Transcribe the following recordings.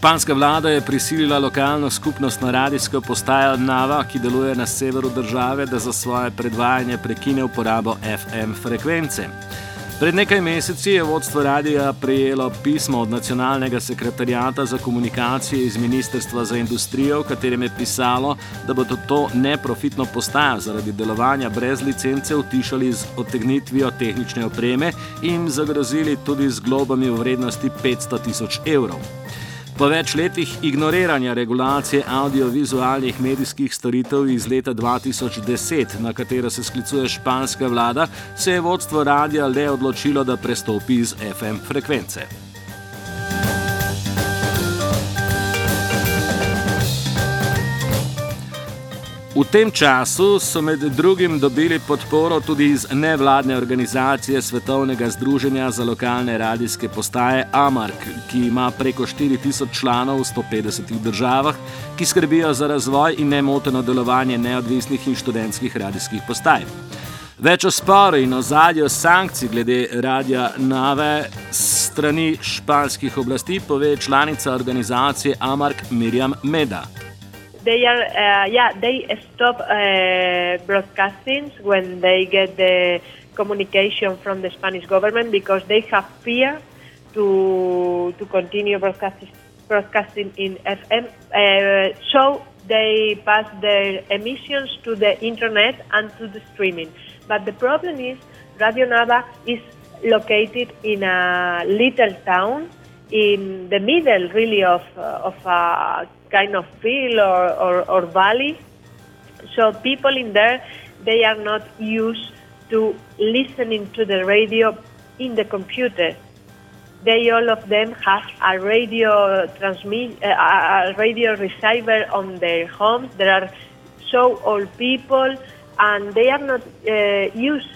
Španska vlada je prisilila lokalno skupnost na radijsko postajo Nava, ki deluje na severu države, da za svoje predvajanje prekine uporabo FM frekvence. Pred nekaj meseci je vodstvo radia prejelo pismo od nacionalnega sekretarijata za komunikacije iz Ministrstva za industrijo, v katerem je pisalo, da bodo to neprofitno postajo zaradi delovanja brez licence utišali z otegnitvijo tehnične opreme in jim zagrozili tudi z globami v vrednosti 500 tisoč evrov. Po več letih ignoriranja regulacije audiovizualnih medijskih storitev iz leta 2010, na katero se sklicuje španska vlada, se je vodstvo radia le odločilo, da prestopi iz FM frekvence. V tem času so med drugim dobili podporo tudi iz nevladne organizacije Svetovnega združenja za lokalne radijske postaje AMARK, ki ima preko 4000 članov v 150 državah, ki skrbijo za razvoj in nemoteno delovanje neodvisnih in študentskih radijskih postaj. Več o sporu in ozadju sankcij glede radia Nave strani španskih oblasti pove članica organizacije AMARK Mirjam Meda. They are uh, yeah they stop uh, broadcasting when they get the communication from the Spanish government because they have fear to to continue broadcasting broadcasting in FM. Uh, so they pass their emissions to the internet and to the streaming. But the problem is Radio Nava is located in a little town in the middle, really, of uh, of a kind of field or, or, or valley. So people in there, they are not used to listening to the radio in the computer. They all of them have a radio transmit, a radio receiver on their homes. There are so old people, and they are not uh, used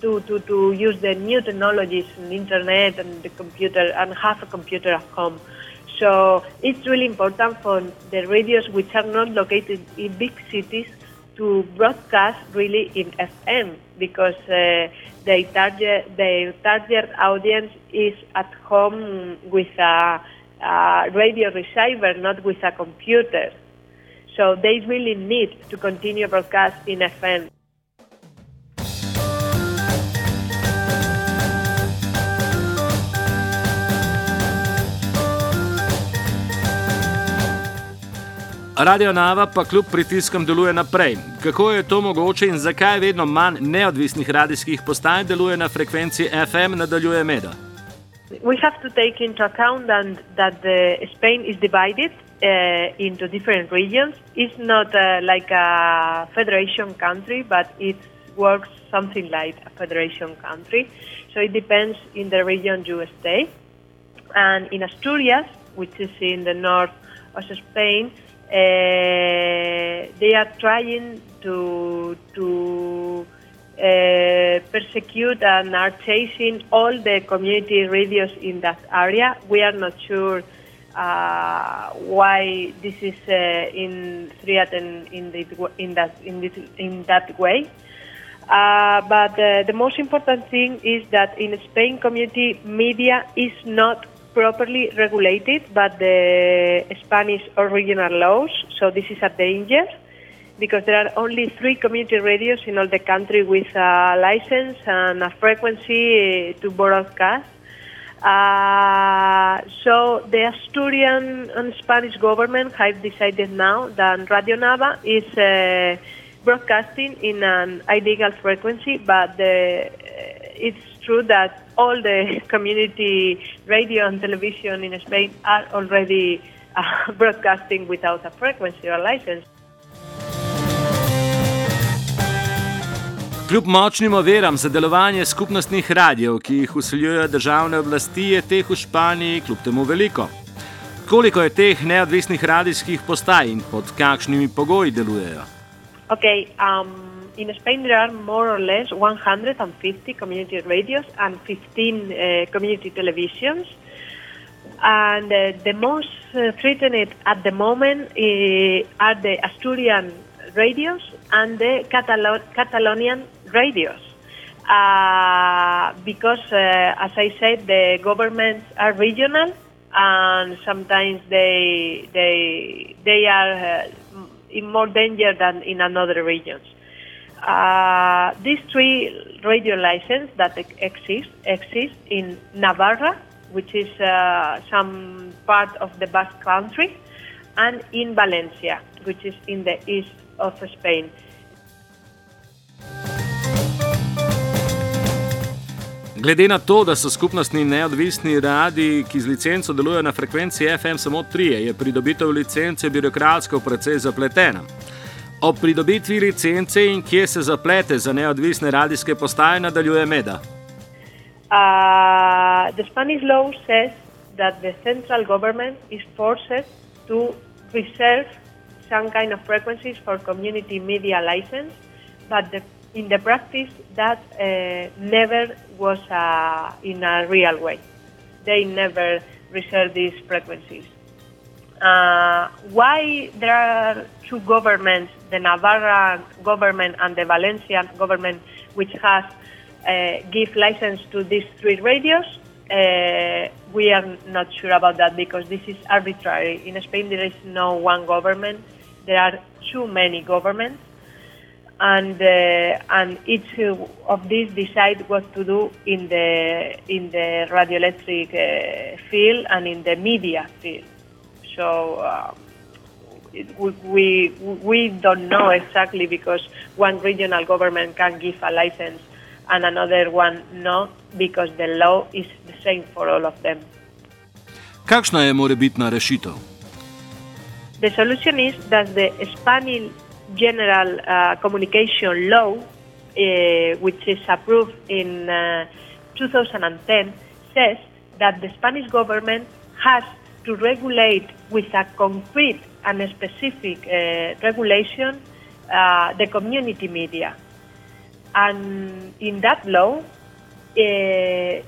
to, to, to use the new technologies and internet and the computer and have a computer at home. So it's really important for the radios which are not located in big cities to broadcast really in FM because uh, their target their target audience is at home with a, a radio receiver, not with a computer. So they really need to continue broadcast in FM. Radio Nava pa kljub pritiskom deluje naprej. Kako je to mogoče in zakaj vedno manj neodvisnih radijskih postaj deluje na frekvenci FM, nadaljuje Meda. We have to take into account that, that the Spain is divided uh, into different regions. It's not uh, like a federation country, but it works something like a federation country. So it depends in the region you stay. And in Asturias, which is in the north of Spain, Uh, they are trying to to uh, persecute and are chasing all the community radios in that area. We are not sure uh, why this is uh, in threatened in, the, in that in this in that way. Uh, but uh, the most important thing is that in Spain, community media is not properly regulated by the Spanish original laws, so this is a danger because there are only three community radios in all the country with a license and a frequency to broadcast. Uh, so the Asturian and Spanish government have decided now that Radio Nava is uh, broadcasting in an illegal frequency, but the, it's true that all the community radio and television in Spain are already uh, broadcasting without a frequency or license. Kljub močnim overam za delovanje skupnostnih radijev, ki jih usiljujejo državne oblasti, je teh v Španiji kljub temu veliko. Koliko je teh neodvisnih radijskih postaj in pod kakšnimi pogoji delujejo? Okay, um, in Spain, there are more or less 150 community radios and 15 uh, community televisions. And uh, the most uh, threatened at the moment uh, are the Asturian radios and the Catalo- Catalonian radios. Uh, because, uh, as I said, the governments are regional and sometimes they, they, they are in more danger than in another regions. Uh, these three radio licenses that exist exist in Navarra, which is uh, some part of the Basque Country, and in Valencia, which is in the east of Spain. Glede na to, da so skupnostni neodvisni radi, ki z licenco delujejo na frekvenci FM samo tri, je pridobitev licence birokratsko precej zapletena. O pridobitvi licence in kje se zaplete za neodvisne radijske postaje, nadaljuje Meda. Uh, the Spanish law says that the central government is forced to reserve some kind of frequencies for community media license, but the, in the practice that uh, never was uh, in a real way. They never reserve these frequencies. Uh, why there are two governments, the Navarra government and the Valencian government, which has uh, give license to these three radios? Uh, we are not sure about that because this is arbitrary. In Spain, there is no one government. There are too many governments, and uh, and each of these decide what to do in the in the radioelectric uh, field and in the media field. So. Uh, it, we we don't know exactly because one regional government can give a license and another one no because the law is the same for all of them. Kakšna je morebitna rešitev? The solution is that the Spanish General uh, Communication Law, uh, which is approved in uh, 2010, says that the Spanish government has to regulate with a concrete and specific uh, regulation uh, the community media. And in that law, uh,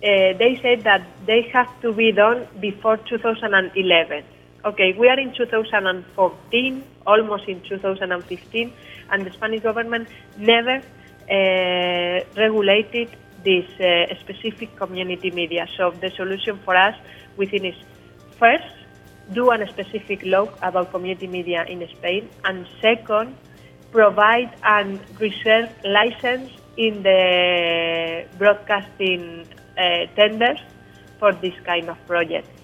they said that they have to be done before 2011. Okay, we are in 2014, almost in 2015, and the Spanish government never uh, regulated this uh, specific community media. So the solution for us within is first, do a specific law about community media in Spain, and second, provide and reserve license in the broadcasting uh, tenders for this kind of projects.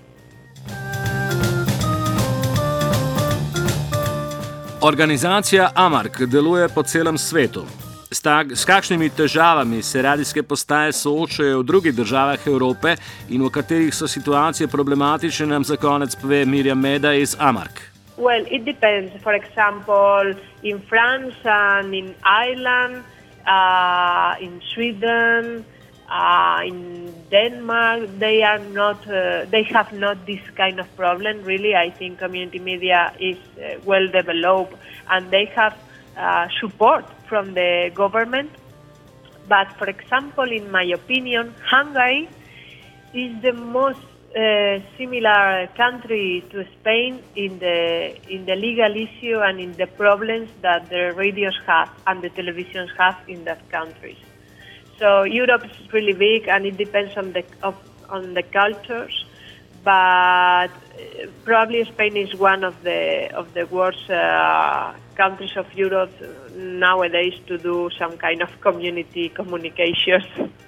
Organizacija Amark deluje po celem svetu. S, tak, s kakšnimi težavami se radijske postaje soočajo v drugih državah Evrope in v katerih so situacije problematične, nam za konec pove Mirjam Meda iz Amark. Well, it depends. For example, in France and in Ireland, uh, in Sweden, uh, in Denmark, they are not. Uh, they have not this kind of problem. Really, I think community media is uh, well developed, and they have uh, support from the government. But for example, in my opinion, Hungary is the most uh, similar country to Spain in the in the legal issue and in the problems that the radios have and the televisions have in that countries. So Europe is really big, and it depends on the of, on the cultures. But uh, probably Spain is one of the of the worst uh, countries of Europe nowadays to do some kind of community communications.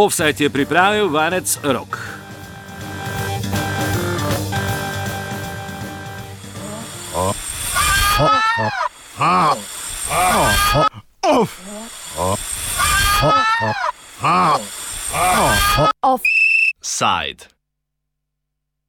Offside je pripravil vanec Rok. Offside.